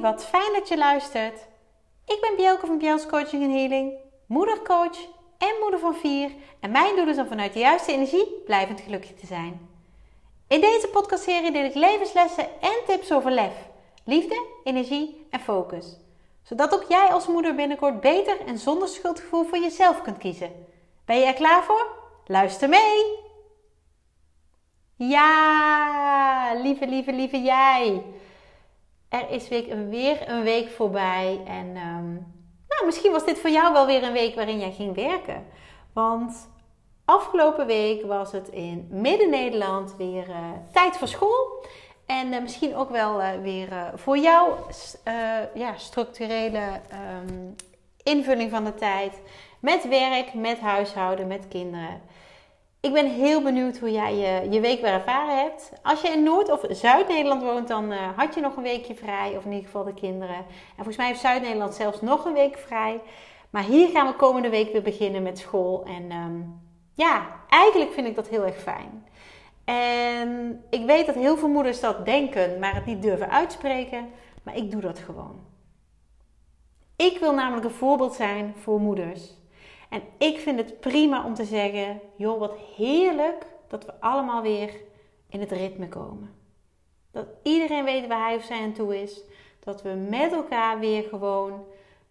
Wat fijn dat je luistert. Ik ben Bjelke van Bjels Coaching en Healing, moedercoach en moeder van vier. En mijn doel is om vanuit de juiste energie blijvend gelukkig te zijn. In deze podcastserie deel ik levenslessen en tips over lef, liefde, energie en focus. Zodat ook jij als moeder binnenkort beter en zonder schuldgevoel voor jezelf kunt kiezen. Ben je er klaar voor? Luister mee! Ja, lieve, lieve, lieve jij er is weer, weer een week voorbij. En um, nou, misschien was dit voor jou wel weer een week waarin jij ging werken. Want afgelopen week was het in Midden-Nederland weer uh, tijd voor school. En uh, misschien ook wel uh, weer voor jou ja, structurele um, invulling van de tijd. Met werk, met huishouden, met kinderen. Ik ben heel benieuwd hoe jij je, je week weer ervaren hebt. Als je in Noord- of Zuid-Nederland woont, dan uh, had je nog een weekje vrij. Of in ieder geval de kinderen. En volgens mij heeft Zuid-Nederland zelfs nog een week vrij. Maar hier gaan we komende week weer beginnen met school. En um, ja, eigenlijk vind ik dat heel erg fijn. En ik weet dat heel veel moeders dat denken, maar het niet durven uitspreken. Maar ik doe dat gewoon. Ik wil namelijk een voorbeeld zijn voor moeders. En ik vind het prima om te zeggen: joh, wat heerlijk dat we allemaal weer in het ritme komen. Dat iedereen weet waar hij of zij aan toe is. Dat we met elkaar weer gewoon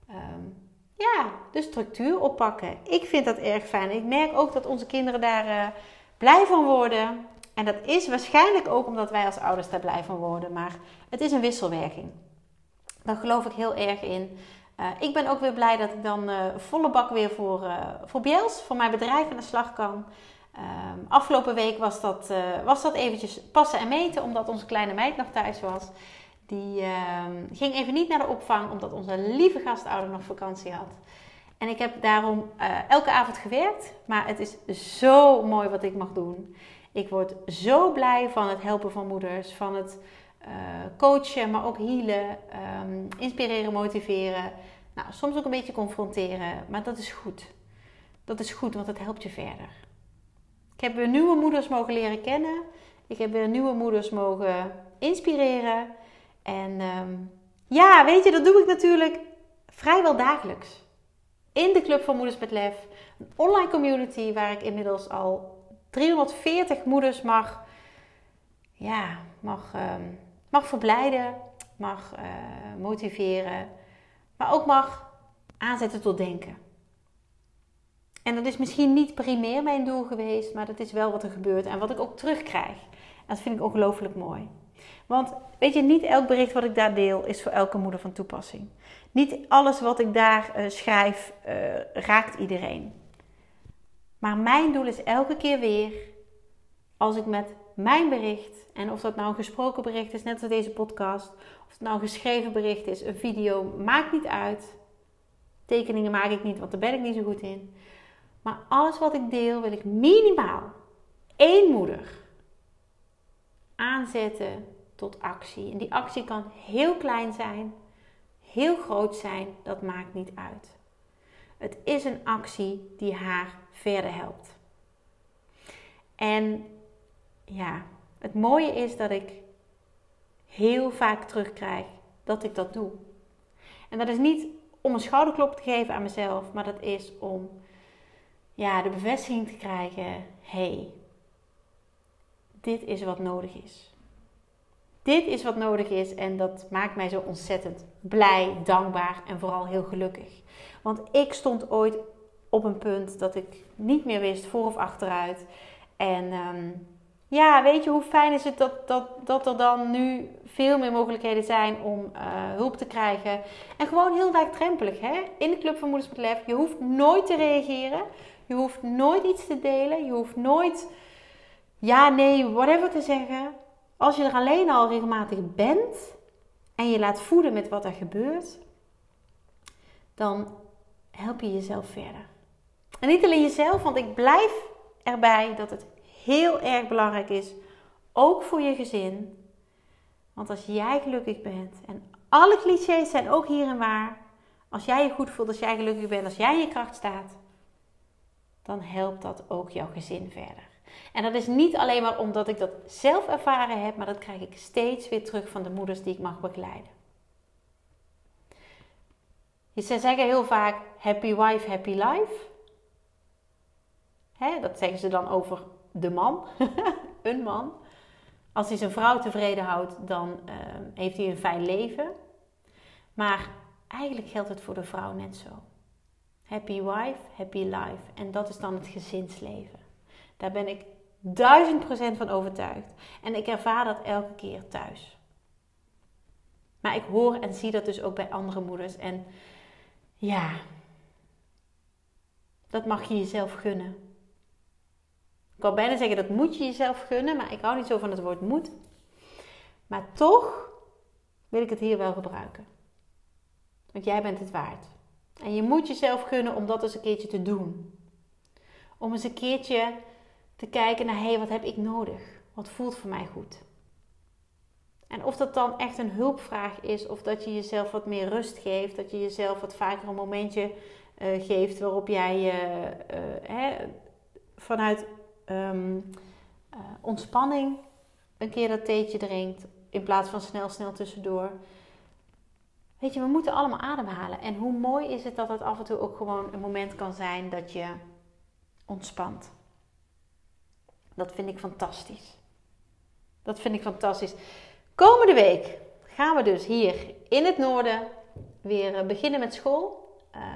um, ja, de structuur oppakken. Ik vind dat erg fijn. Ik merk ook dat onze kinderen daar uh, blij van worden. En dat is waarschijnlijk ook omdat wij als ouders daar blij van worden. Maar het is een wisselwerking. Daar geloof ik heel erg in. Uh, ik ben ook weer blij dat ik dan uh, volle bak weer voor, uh, voor Biels, voor mijn bedrijf aan de slag kan. Ehm, afgelopen week was dat, was dat eventjes passen en meten, omdat onze kleine meid nog thuis was. Die ehm, ging even niet naar de opvang, omdat onze lieve gastouder nog vakantie had. En ik heb daarom elke avond gewerkt, maar het is zo mooi wat ik mag doen. Ik word zo blij van het helpen van moeders, van het uh, coachen, maar ook healen, um, inspireren, motiveren. Nou, soms ook een beetje confronteren, maar dat is goed. Dat is goed, want het helpt je verder. Ik heb weer nieuwe moeders mogen leren kennen. Ik heb weer nieuwe moeders mogen inspireren. En um, ja, weet je, dat doe ik natuurlijk vrijwel dagelijks. In de Club van Moeders met Lef. Een online community waar ik inmiddels al 340 moeders mag, ja, mag um, mag verblijden, mag uh, motiveren, maar ook mag aanzetten tot denken. En dat is misschien niet primair mijn doel geweest, maar dat is wel wat er gebeurt en wat ik ook terugkrijg. En dat vind ik ongelooflijk mooi. Want weet je, niet elk bericht wat ik daar deel is voor elke moeder van toepassing. Niet alles wat ik daar uh, schrijf uh, raakt iedereen. Maar mijn doel is elke keer weer, als ik met mijn bericht. En of dat nou een gesproken bericht is, net als deze podcast. Of het nou een geschreven bericht is, een video, maakt niet uit. Tekeningen maak ik niet, want daar ben ik niet zo goed in. Maar alles wat ik deel, wil ik minimaal één moeder aanzetten tot actie. En die actie kan heel klein zijn, heel groot zijn, dat maakt niet uit. Het is een actie die haar verder helpt. En ja, het mooie is dat ik heel vaak terugkrijg dat ik dat doe. En dat is niet om een schouderklop te geven aan mezelf, maar dat is om ja, de bevestiging te krijgen: hey, dit is wat nodig is. Dit is wat nodig is en dat maakt mij zo ontzettend blij, dankbaar en vooral heel gelukkig. Want ik stond ooit op een punt dat ik niet meer wist voor of achteruit. En um, ja, weet je, hoe fijn is het dat, dat, dat er dan nu veel meer mogelijkheden zijn om uh, hulp te krijgen. En gewoon heel laagdrempelig, hè? In de Club van Moeders met Lef. Je hoeft nooit te reageren. Je hoeft nooit iets te delen. Je hoeft nooit ja, nee, whatever te zeggen. Als je er alleen al regelmatig bent en je laat voeden met wat er gebeurt, dan help je jezelf verder. En niet alleen jezelf, want ik blijf erbij dat het heel erg belangrijk is, ook voor je gezin. Want als jij gelukkig bent, en alle clichés zijn ook hierin waar, als jij je goed voelt, als jij gelukkig bent, als jij in je kracht staat, dan helpt dat ook jouw gezin verder. En dat is niet alleen maar omdat ik dat zelf ervaren heb, maar dat krijg ik steeds weer terug van de moeders die ik mag begeleiden. Ze zeggen heel vaak happy wife, happy life. Hè, dat zeggen ze dan over de man, een man. Als hij zijn vrouw tevreden houdt, dan ehm, heeft hij een fijn leven. Maar eigenlijk geldt het voor de vrouw net zo. Happy wife, happy life. En dat is dan het gezinsleven. Daar ben ik duizend procent van overtuigd. En ik ervaar dat elke keer thuis. Maar ik hoor en zie dat dus ook bij andere moeders. En ja, dat mag je jezelf gunnen. Ik wou bijna zeggen dat moet je jezelf gunnen, maar ik hou niet zo van het woord moet. Maar toch wil ik het hier wel gebruiken. Want jij bent het waard. En je moet jezelf gunnen om dat eens een keertje te doen. Om eens een keertje te kijken naar, hé, hey, wat heb ik nodig? Wat voelt voor mij goed? En of dat dan echt een hulpvraag is, of dat je jezelf wat meer rust geeft, dat je jezelf wat vaker een momentje uh, geeft waarop jij uh, uh, vanuit um, ontspanning een keer dat theetje drinkt. In plaats van snel, snel tussendoor. Weet je, we moeten allemaal ademhalen. En hoe mooi is het dat het af en toe ook gewoon een moment kan zijn dat je ontspant. Dat vind ik fantastisch. Dat vind ik fantastisch. Komende week gaan we dus hier in het noorden weer eh, beginnen met school.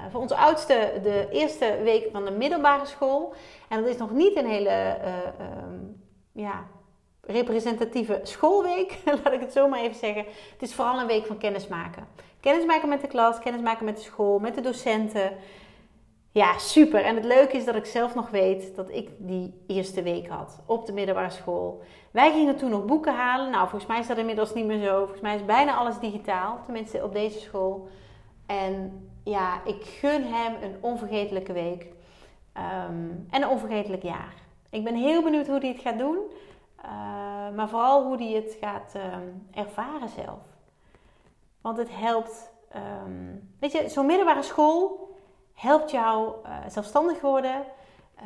Uh, voor onze oudste de eerste week van de middelbare school. En dat is nog niet een hele uh, um, ja, representatieve schoolweek, laat ik het zo maar even zeggen. Het is vooral een week van kennismaken. Kennismaken met de klas, kennismaken met de school, met de docenten. Ja, super. En het leuke is dat ik zelf nog weet dat ik die eerste week had op de middelbare school. Wij gingen toen nog boeken halen. Nou, volgens mij is dat inmiddels niet meer zo. Volgens mij is bijna alles digitaal, tenminste op deze school. En ja, ik gun hem een onvergetelijke week um, en een onvergetelijk jaar. Ik ben heel benieuwd hoe hij het gaat doen, uh, maar vooral hoe hij het gaat um, ervaren zelf. Want het helpt, um, weet je, zo'n middelbare school helpt jou uh, zelfstandig worden, uh,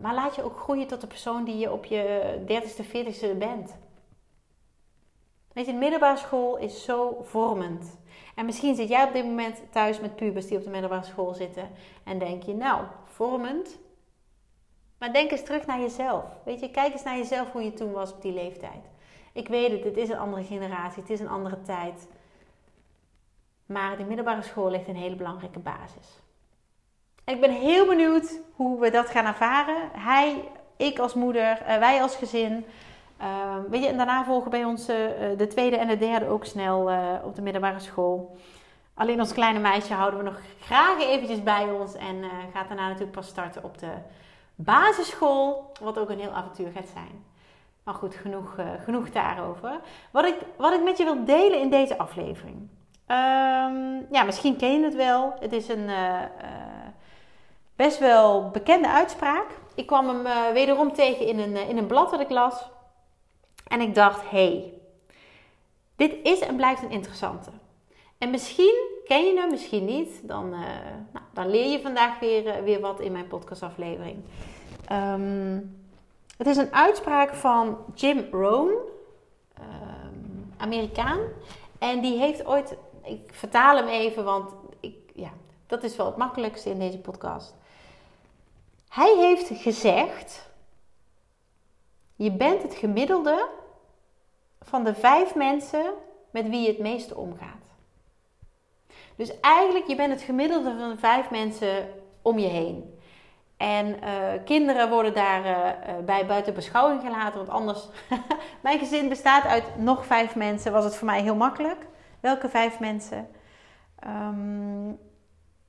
maar laat je ook groeien tot de persoon die je op je 30ste, 40ste bent. Weet je, de middelbare school is zo vormend. En misschien zit jij op dit moment thuis met pubers die op de middelbare school zitten. En denk je, nou, vormend. Maar denk eens terug naar jezelf. Weet je, kijk eens naar jezelf hoe je toen was op die leeftijd. Ik weet het, het is een andere generatie, het is een andere tijd. Maar de middelbare school ligt een hele belangrijke basis. En ik ben heel benieuwd hoe we dat gaan ervaren. Hij, ik als moeder, eh, wij als gezin. Uh, weet je, en daarna volgen bij ons uh, de tweede en de derde ook snel uh, op de middelbare school. Alleen ons kleine meisje houden we nog graag eventjes bij ons. En gaat daarna natuurlijk pas starten op de basisschool. Wat ook een heel avontuur gaat zijn. Maar goed, genoeg, genoeg daarover. Wat ik, wat ik met je wil delen in deze aflevering. Um, ja, misschien ken je het wel. Het is een best wel bekende uitspraak. Ik kwam hem wederom tegen in een, in een blad dat ik las. En ik dacht, hey, dit is en blijft een interessante. En misschien ken je hem, misschien niet. Dan, uh, nou, dan leer je vandaag weer, uh, weer wat in mijn podcastaflevering. Um, het is een uitspraak van Jim Rohn, um, Amerikaan. En die heeft ooit, ik vertaal hem even, want ik, ja, dat is wel het makkelijkste in deze podcast. Hij heeft gezegd je bent het gemiddelde van de vijf mensen met wie je het meeste omgaat. Dus eigenlijk, je bent het gemiddelde van de vijf mensen om je heen. En uh, kinderen worden daar uh, bij buiten beschouwing gelaten, want anders, mijn gezin bestaat uit nog vijf mensen, was het voor mij heel makkelijk. Welke vijf mensen? Um,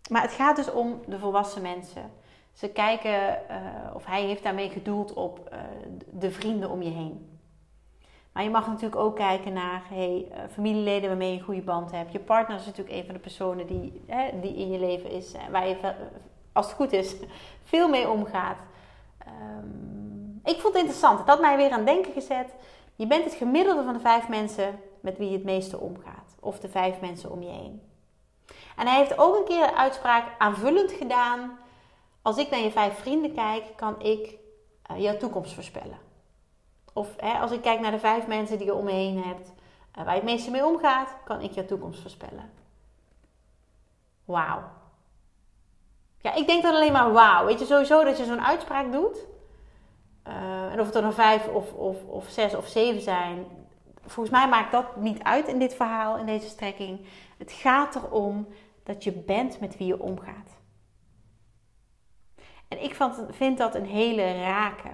maar het gaat dus om de volwassen mensen. Ze kijken, uh, of hij heeft daarmee gedoeld op uh, de vrienden om je heen. Maar je mag natuurlijk ook kijken naar hey, uh, familieleden waarmee je een goede band hebt. Je partner is natuurlijk een van de personen die, hè, die in je leven is, waar je, als het goed is, veel mee omgaat. Um, ik vond het interessant. Het had mij weer aan denken gezet. Je bent het gemiddelde van de vijf mensen met wie je het meeste omgaat. Of de vijf mensen om je heen. En hij heeft ook een keer de uitspraak aanvullend gedaan als ik naar je vijf vrienden kijk, kan ik uh, jouw toekomst voorspellen. Of hè, als ik kijk naar de vijf mensen die je om me heen hebt, uh, waar je het meeste mee omgaat, kan ik jouw toekomst voorspellen. wauw. Ja, ik denk dan alleen maar wauw. Weet je, sowieso dat je zo'n uitspraak doet. Eh, en of het er dan vijf of, of, of zes of zeven zijn. Volgens mij maakt dat niet uit in dit verhaal, in deze strekking. Het gaat erom dat je bent met wie je omgaat. En ik vind dat een hele rake.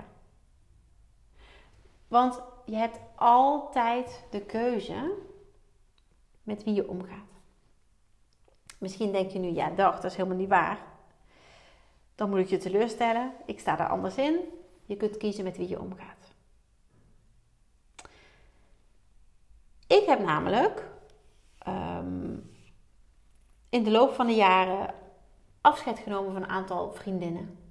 Want je hebt altijd de keuze met wie je omgaat. Misschien denk je nu, ja, dag, dat is helemaal niet waar. Dan moet ik je teleurstellen. Ik sta daar anders in. Je kunt kiezen met wie je omgaat. Ik heb namelijk ehm, in de loop van de jaren afscheid genomen van een aantal vriendinnen.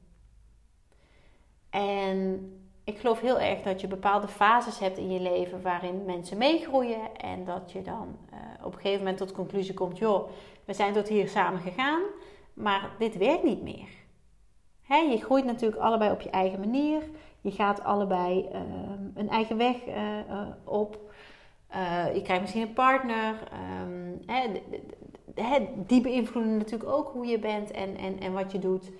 En ik geloof heel erg dat je bepaalde fases hebt in je leven waarin mensen meegroeien. En dat je dan uh, op een gegeven moment tot de conclusie komt: joh, we zijn tot hier samen gegaan, maar dit werkt niet meer. Je groeit natuurlijk allebei op je eigen manier. Je gaat allebei uh, een eigen weg uh, op. je krijgt misschien een partner. Hè, die beïnvloeden natuurlijk ook hoe je bent en, en, en wat je doet.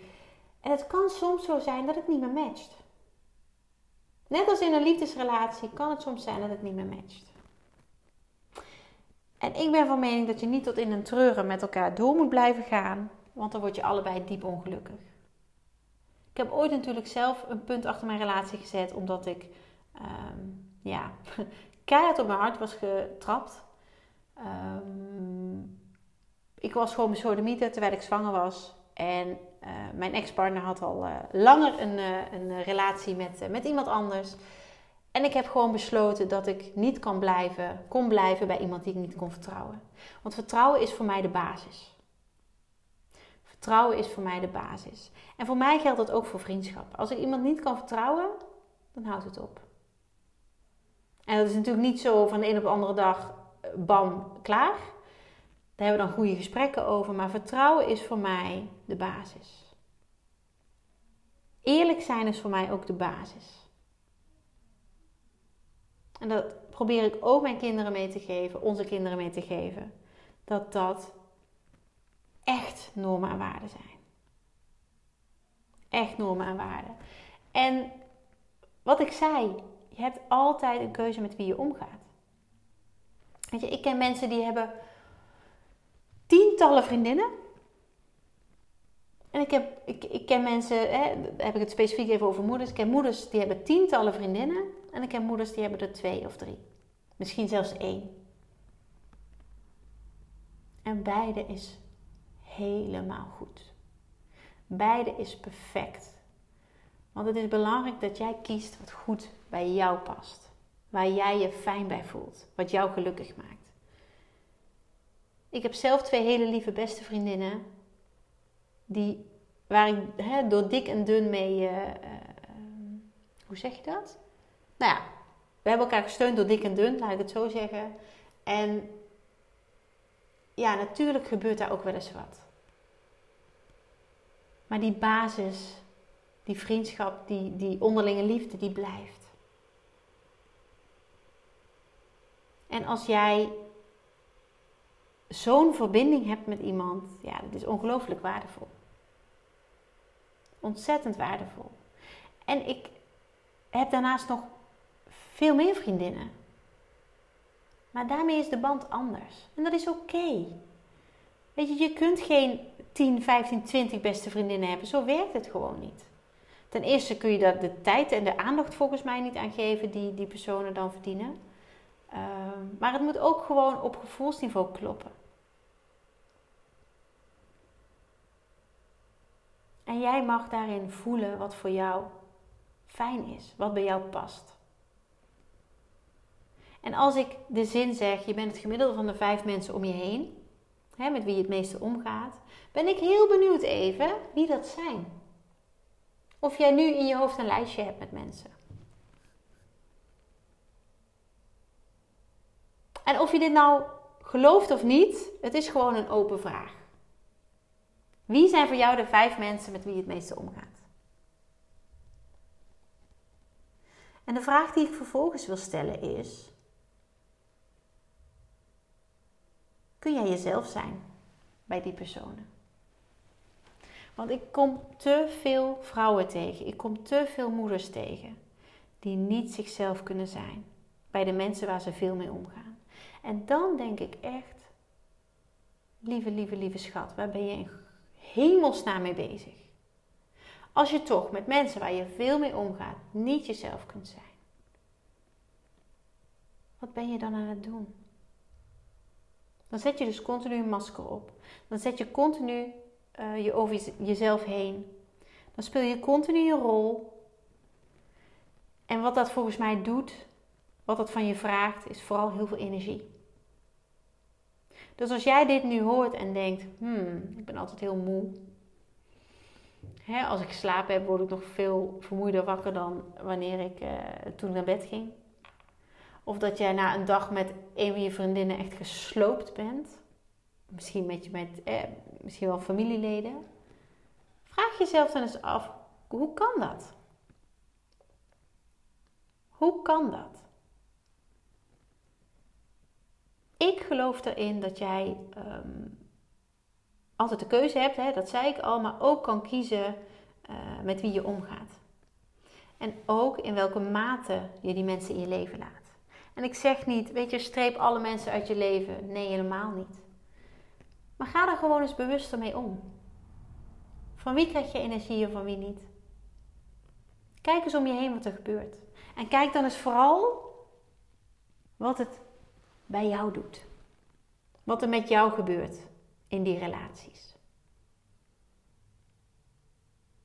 En het kan soms zo zijn dat het niet meer matcht. Net als in een liefdesrelatie kan het soms zijn dat het niet meer matcht. En ik ben van mening dat je niet tot in een treuren met elkaar door moet blijven gaan, want dan word je allebei diep ongelukkig. Ik heb ooit natuurlijk zelf een punt achter mijn relatie gezet, omdat ik um, ja, keihard op mijn hart was getrapt. Um, ik was gewoon besodemieten terwijl ik zwanger was. En uh, mijn ex-partner had al uh, langer een, uh, een relatie met, met iemand anders. En ik heb gewoon besloten dat ik niet kan blijven, kon blijven bij iemand die ik niet kon vertrouwen. Want vertrouwen is voor mij de basis. Vertrouwen is voor mij de basis. En voor mij geldt dat ook voor vriendschap. Als ik iemand niet kan vertrouwen, dan houdt het op. En dat is natuurlijk niet zo van de een op de andere dag, bam, klaar. Daar hebben we dan goede gesprekken over. Maar vertrouwen is voor mij de basis. Eerlijk zijn is voor mij ook de basis. En dat probeer ik ook mijn kinderen mee te geven, onze kinderen mee te geven. Dat dat echt normen en waarden zijn. Echt normen en waarden. En wat ik zei, je hebt altijd een keuze met wie je omgaat. Weet je, ik ken mensen die hebben tientallen vriendinnen. En ik, heb, ik, ik ken mensen, hè, heb ik het specifiek even over moeders. Ik ken moeders die hebben tientallen vriendinnen. En ik ken moeders die hebben er twee of drie. Misschien zelfs één. En beide is helemaal goed. Beide is perfect. Want het is belangrijk dat jij kiest wat goed bij jou past. Waar jij je fijn bij voelt. Wat jou gelukkig maakt. Ik heb zelf twee hele lieve beste vriendinnen. Die, waar ik door dik en dun mee. Uh, uh, hoe zeg je dat? Nou ja, we hebben elkaar gesteund door dik en dun, laat ik het zo zeggen. En ja, natuurlijk gebeurt daar ook wel eens wat. Maar die basis, die vriendschap, die, die onderlinge liefde, die blijft. En als jij zo'n verbinding hebt met iemand, ja, dat is ongelooflijk waardevol. Ontzettend waardevol. En ik heb daarnaast nog veel meer vriendinnen. Maar daarmee is de band anders. En dat is oké. Weet je, je kunt geen 10, 15, 20 beste vriendinnen hebben. Zo werkt het gewoon niet. Ten eerste kun je daar de tijd en de aandacht volgens mij niet aan geven die die personen dan verdienen. Ehm, maar het moet ook gewoon op gevoelsniveau kloppen. En jij mag daarin voelen wat voor jou fijn is, wat bij jou past. En als ik de zin zeg, je bent het gemiddelde van de vijf mensen om je heen, hè, met wie je het meeste omgaat, ben ik heel benieuwd even wie dat zijn. Of jij nu in je hoofd een lijstje hebt met mensen. En of je dit nou gelooft of niet, het is gewoon een open vraag. Wie zijn voor jou de vijf mensen met wie het meeste omgaat? En de vraag die ik vervolgens wil stellen is: Kun jij jezelf zijn? bij die personen. Want ik kom te veel vrouwen tegen. Ik kom te veel moeders tegen. Die niet zichzelf kunnen zijn. Bij de mensen waar ze veel mee omgaan. En dan denk ik echt, lieve, lieve, lieve schat, waar ben je in hemelsnaam mee bezig? Als je toch met mensen waar je veel mee omgaat niet jezelf kunt zijn. Wat ben je dan aan het doen? Dan zet je dus continu een masker op. Dan zet je continu uh, je over jezelf heen. Dan speel je continu je rol. En wat dat volgens mij doet, wat dat van je vraagt, is vooral heel veel energie. Dus als jij dit nu hoort en denkt, hmm, ik ben altijd heel moe. Hè, als ik slaap heb, word ik nog veel vermoeider wakker dan wanneer ik uh, toen naar bed ging. Of dat jij na een dag met een van je vriendinnen echt gesloopt bent. Misschien met, met eh, misschien wel familieleden. Vraag jezelf dan eens af, hoe kan dat? Hoe kan dat? Ik geloof erin dat jij ehm, altijd de keuze hebt, hè, dat zei ik al, maar ook kan kiezen uh, met wie je omgaat. En ook in welke mate je die mensen in je leven laat. En ik zeg niet, weet je, streep alle mensen uit je leven. Nee, helemaal niet. Maar ga er gewoon eens bewuster mee om. Van wie krijg je energie en van wie niet? Kijk eens om je heen wat er gebeurt. En kijk dan eens vooral wat het bij jou doet. Wat er met jou gebeurt in die relaties.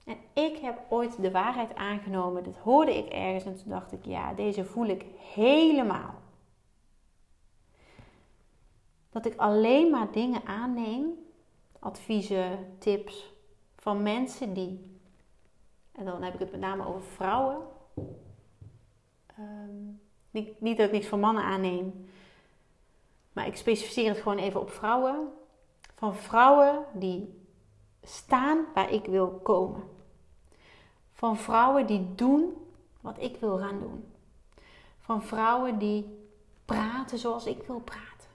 En ik heb ooit de waarheid aangenomen. Dat hoorde ik ergens en toen dacht ik, ja, deze voel ik helemaal. Dat ik alleen maar dingen aanneem, adviezen, tips van mensen die, en dan heb ik het met name over vrouwen. Um, niet, niet dat ik niks van mannen aanneem, maar ik specificeer het gewoon even op vrouwen. Van vrouwen die staan waar ik wil komen. Van vrouwen die doen wat ik wil gaan doen. Van vrouwen die praten zoals ik wil praten.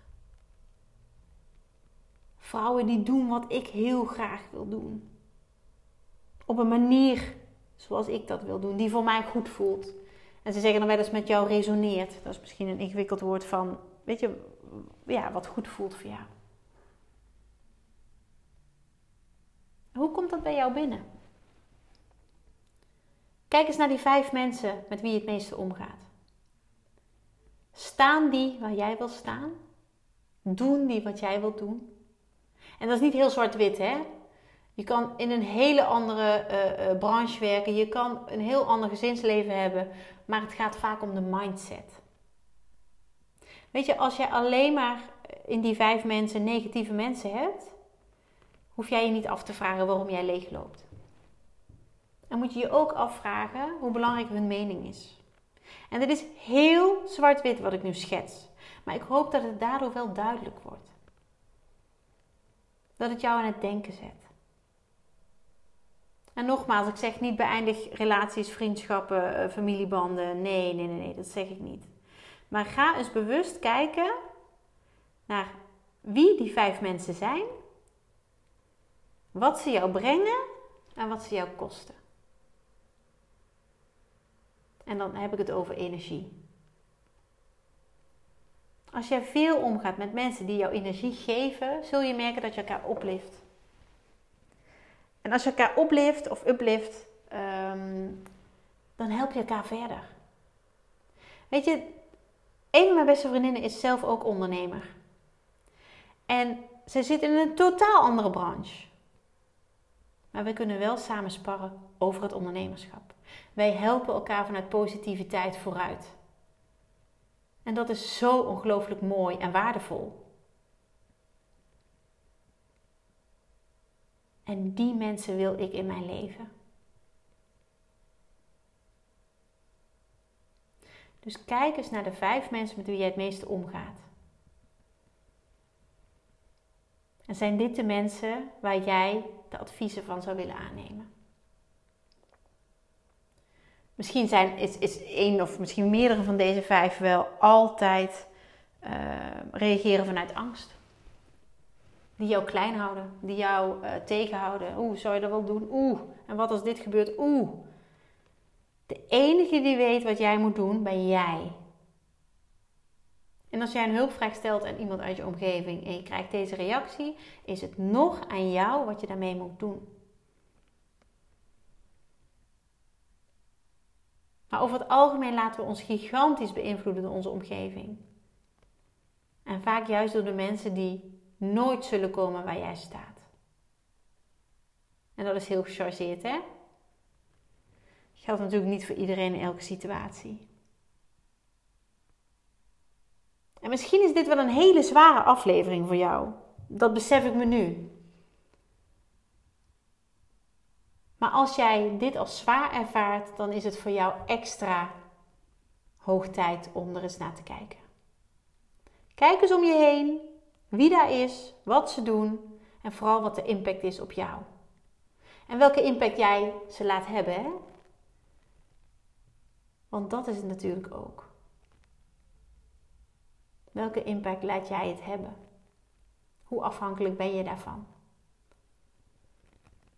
Vrouwen die doen wat ik heel graag wil doen. Op een manier zoals ik dat wil doen, die voor mij goed voelt. En ze zeggen dan wel eens met jou resoneert. Dat is misschien een ingewikkeld woord van, weet je, ja, wat goed voelt voor jou. Hoe komt dat bij jou binnen? Kijk eens naar die vijf mensen met wie je het meeste omgaat. Staan die waar jij wil staan? Doen die wat jij wilt doen? En dat is niet heel zwart-wit, hè? Je kan in een hele andere uh, branche werken. Je kan een heel ander gezinsleven hebben. Maar het gaat vaak om de mindset. Weet je, als jij alleen maar in die vijf mensen negatieve mensen hebt, hoef jij je niet af te vragen waarom jij leegloopt. Dan moet je je ook afvragen hoe belangrijk hun mening is. En dit is heel zwart-wit wat ik nu schets. Maar ik hoop dat het daardoor wel duidelijk wordt. Dat het jou aan het denken zet. En nogmaals, ik zeg niet beëindig relaties, vriendschappen, eh, familiebanden. Nee, nee, nee, nee, dat zeg ik niet. Maar ga eens bewust kijken naar wie die vijf mensen zijn, wat ze jou brengen en wat ze jou kosten. En dan heb ik het over energie. Als jij veel omgaat met mensen die jou energie geven, zul je merken dat je elkaar oplift. En als je elkaar oplift of uplift, ehm, dan help je elkaar verder. Weet je, een van mijn beste vriendinnen is zelf ook ondernemer. En ze zit in een totaal andere branche. Maar we kunnen wel samen sparren over het ondernemerschap. Wij helpen elkaar vanuit positiviteit vooruit. En dat is zo ongelooflijk mooi en waardevol. En die mensen wil ik in mijn leven. Dus kijk eens naar de vijf mensen met wie jij het meeste omgaat. En zijn dit de mensen waar jij de adviezen van zou willen aannemen? Misschien zijn, is, is één of misschien meerdere van deze vijf wel altijd uh, reageren vanuit angst. Die jou klein houden, die jou uh, tegenhouden. Oeh, zou je dat wel doen? Oeh, en wat als dit gebeurt? Oeh. De enige die weet wat jij moet doen, ben jij. En als jij een hulpvraag stelt aan iemand uit je omgeving en je krijgt deze reactie, is het nog aan jou wat je daarmee moet doen. Maar over het algemeen laten we ons gigantisch beïnvloeden door onze omgeving. En vaak juist door de mensen die nooit zullen komen waar jij staat. En dat is heel gechargeerd, hè? Geldt natuurlijk niet voor iedereen in elke situatie. En misschien is dit wel een hele zware aflevering voor jou. Dat besef ik me nu. Maar als jij dit als zwaar ervaart, dan is het voor jou extra hoog tijd om er eens naar te kijken. Kijk eens om je heen, wie daar is, wat ze doen en vooral wat de impact is op jou. En welke impact jij ze laat hebben. Hè? Want dat is het natuurlijk ook. Welke impact laat jij het hebben? Hoe afhankelijk ben je daarvan?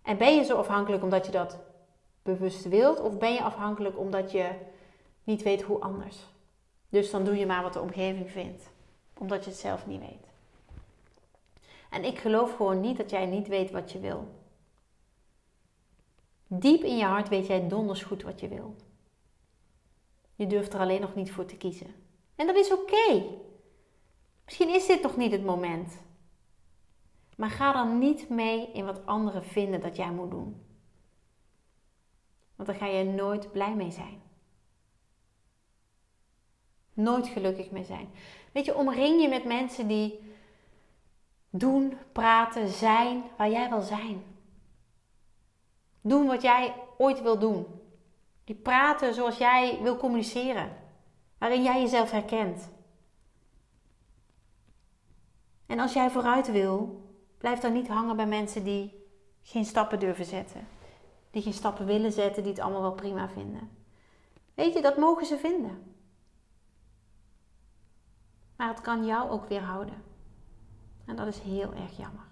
En ben je zo afhankelijk omdat je dat bewust wilt, of ben je afhankelijk omdat je niet weet hoe anders? Dus dan doe je maar wat de omgeving vindt, omdat je het zelf niet weet. En ik geloof gewoon niet dat jij niet weet wat je wil. Diep in je hart weet jij donders goed wat je wil. Je durft er alleen nog niet voor te kiezen. En dat is oké. Misschien is dit nog niet het moment. Maar ga dan niet mee in wat anderen vinden dat jij moet doen. Want dan ga je nooit blij mee zijn. Nooit gelukkig mee zijn. Weet je, omring je met mensen die doen, praten, zijn waar jij wil zijn. Doen wat jij ooit wil doen. Die praten zoals jij wil communiceren. Waarin jij jezelf herkent. En als jij vooruit wil, blijf dan niet hangen bij mensen die geen stappen durven zetten. Die geen stappen willen zetten, die het allemaal wel prima vinden. Weet je, dat mogen ze vinden. Maar het kan jou ook weer houden. En dat is heel erg jammer.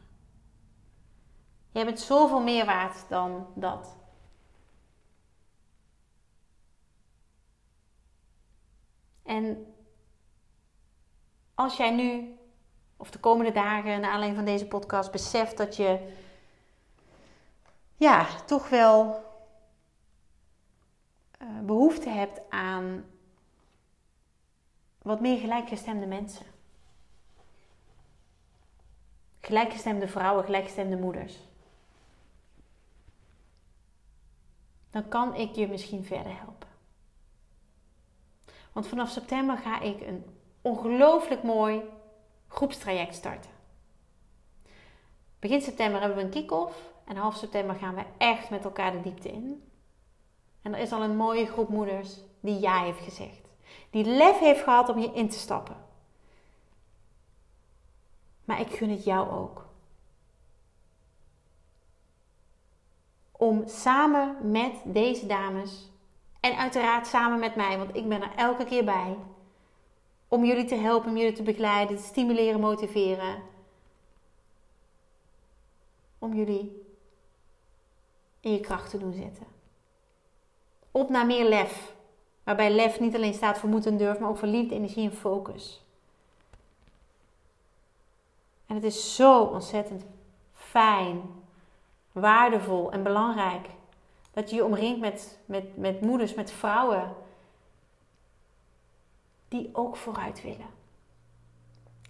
Je bent zoveel meer waard dan dat. En als jij nu of de komende dagen, naar aanleiding van deze podcast, beseft dat je ja, toch wel uh, behoefte hebt aan wat meer gelijkgestemde mensen. Gelijkgestemde vrouwen, gelijkgestemde moeders. Dan kan ik je misschien verder helpen. Want vanaf september ga ik een ongelooflijk mooi groepstraject starten. Begin september hebben we een kick-off en half september gaan we echt met elkaar de diepte in. En er is al een mooie groep moeders die ja heeft gezegd. Die lef heeft gehad om hier in te stappen. Maar ik gun het jou ook. Om samen met deze dames en uiteraard samen met mij, want ik ben er elke keer bij, om jullie te helpen, om jullie te begeleiden, te stimuleren, motiveren. Om jullie in je kracht te doen zetten. Op naar meer lef. Waarbij lef niet alleen staat voor moed en durf, maar ook voor liefde, energie en focus. En het is zo ontzettend fijn, waardevol en belangrijk dat je je omringt met, met, met moeders, met vrouwen die ook vooruit willen.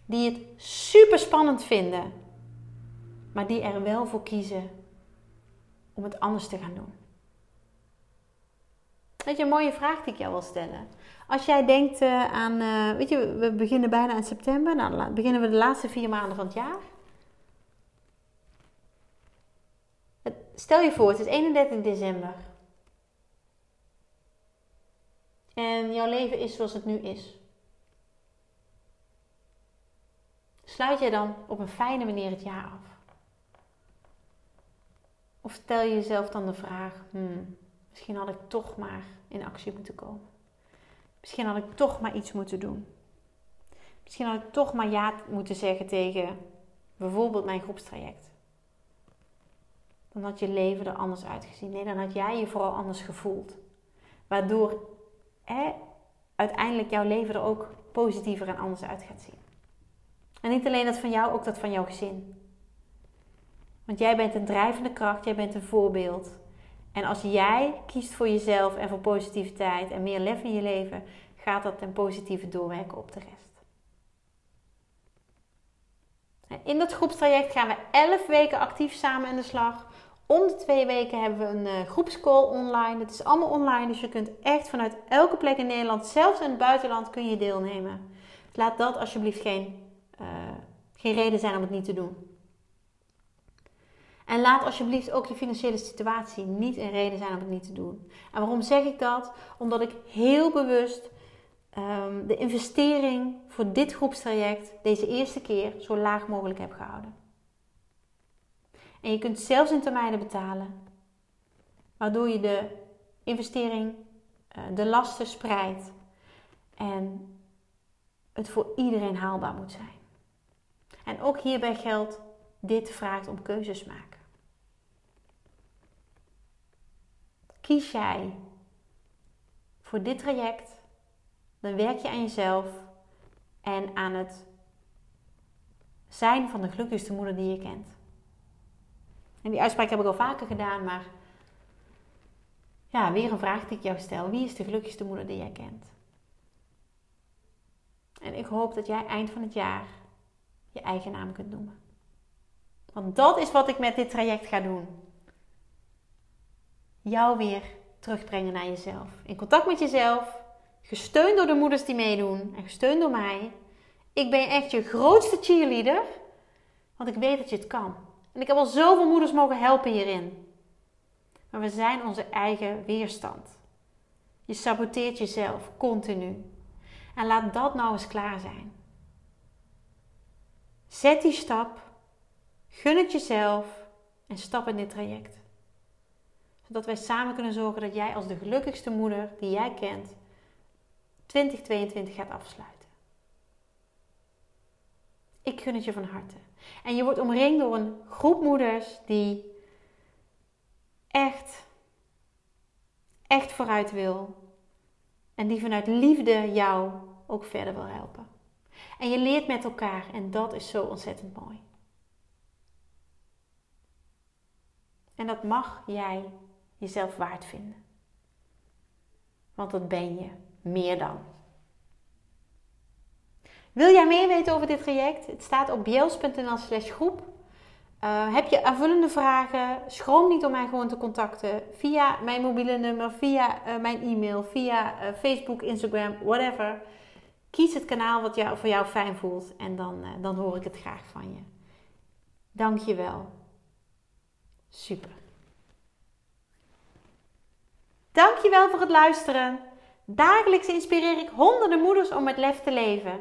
Die het super spannend vinden, maar die er wel voor kiezen om het anders te gaan doen. Weet je, een mooie vraag die ik jou wil stellen. Als jij denkt uh, aan, uh, weet je, we beginnen bijna in september. Nou, beginnen we de laatste vier maanden van het jaar. Stel je voor, het is 31 december. En jouw leven is zoals het nu is. Sluit jij dan op een fijne manier het jaar af? Of stel je jezelf dan de vraag: hmm, misschien had ik toch maar in actie moeten komen. Misschien had ik toch maar iets moeten doen. Misschien had ik toch maar ja moeten zeggen tegen bijvoorbeeld mijn groepstraject, dan had je leven er anders uitgezien. Nee, dan had jij je vooral anders gevoeld. Waardoor uiteindelijk jouw leven er ook positiever en anders uit gaat zien. En niet alleen dat van jou, ook dat van jouw gezin. Want jij bent een drijvende kracht, jij bent een voorbeeld. En als jij kiest voor jezelf en voor positiviteit en meer lef in je leven, gaat dat ten positieve doorwerken op de rest. In dat groepstraject gaan we 11 weken actief samen aan de slag. Om de twee weken hebben we een uh, groepscall online. Het is allemaal online, dus je kunt echt vanuit elke plek in Nederland, zelfs in het buitenland, kun je deelnemen. Laat dat alsjeblieft geen, uh, geen reden zijn om het niet te doen. En laat alsjeblieft ook je financiële situatie niet een reden zijn om het niet te doen. En waarom zeg ik dat? Omdat ik heel bewust um, de investering voor dit groepstraject deze eerste keer zo laag mogelijk heb gehouden. En je kunt zelfs in termijnen betalen, waardoor je de investering, uh, de lasten spreidt en het voor iedereen haalbaar moet zijn. En ook hierbij geldt, dit vraagt om keuzes maken. Kies jij voor dit traject, dan werk je aan jezelf en aan het zijn van de gelukkigste moeder die je kent. En die uitspraak heb ik al vaker gedaan, maar ja, weer een vraag die ik jou stel. Wie is de gelukkigste moeder die jij kent? En ik hoop dat jij eind van het jaar je eigen naam kunt noemen. Want dat is wat ik met dit traject ga doen jou weer terugbrengen naar jezelf. In contact met jezelf, gesteund door de moeders die meedoen en gesteund door mij. Ik ben echt je grootste cheerleader, want ik weet dat je het kan. En ik heb al zoveel moeders mogen helpen hierin. Maar we zijn onze eigen weerstand. Je saboteert jezelf continu. En laat dat nou eens klaar zijn. Zet die stap, gun het jezelf en stap in dit traject zodat wij samen kunnen zorgen dat jij als de gelukkigste moeder die jij kent 2022 gaat afsluiten. Ik gun het je van harte. En je wordt omringd door een groep moeders die echt, echt vooruit wil. En die vanuit liefde jou ook verder wil helpen. En je leert met elkaar en dat is zo ontzettend mooi. En dat mag jij jezelf waard vinden. Want dat ben je meer dan. Wil jij meer weten over dit traject? Het staat op bjels.nl slash groep. Uh, heb je aanvullende vragen? Schroom niet om mij gewoon te contacten via mijn mobiele nummer, via uh, mijn e-mail, via uh, Facebook, Instagram, whatever. Kies het kanaal wat jou, voor jou fijn voelt en dan, dan hoor ik het graag van je. Dank je wel. Super. Dankjewel voor het luisteren. Dagelijks inspireer ik honderden moeders om met lef te leven.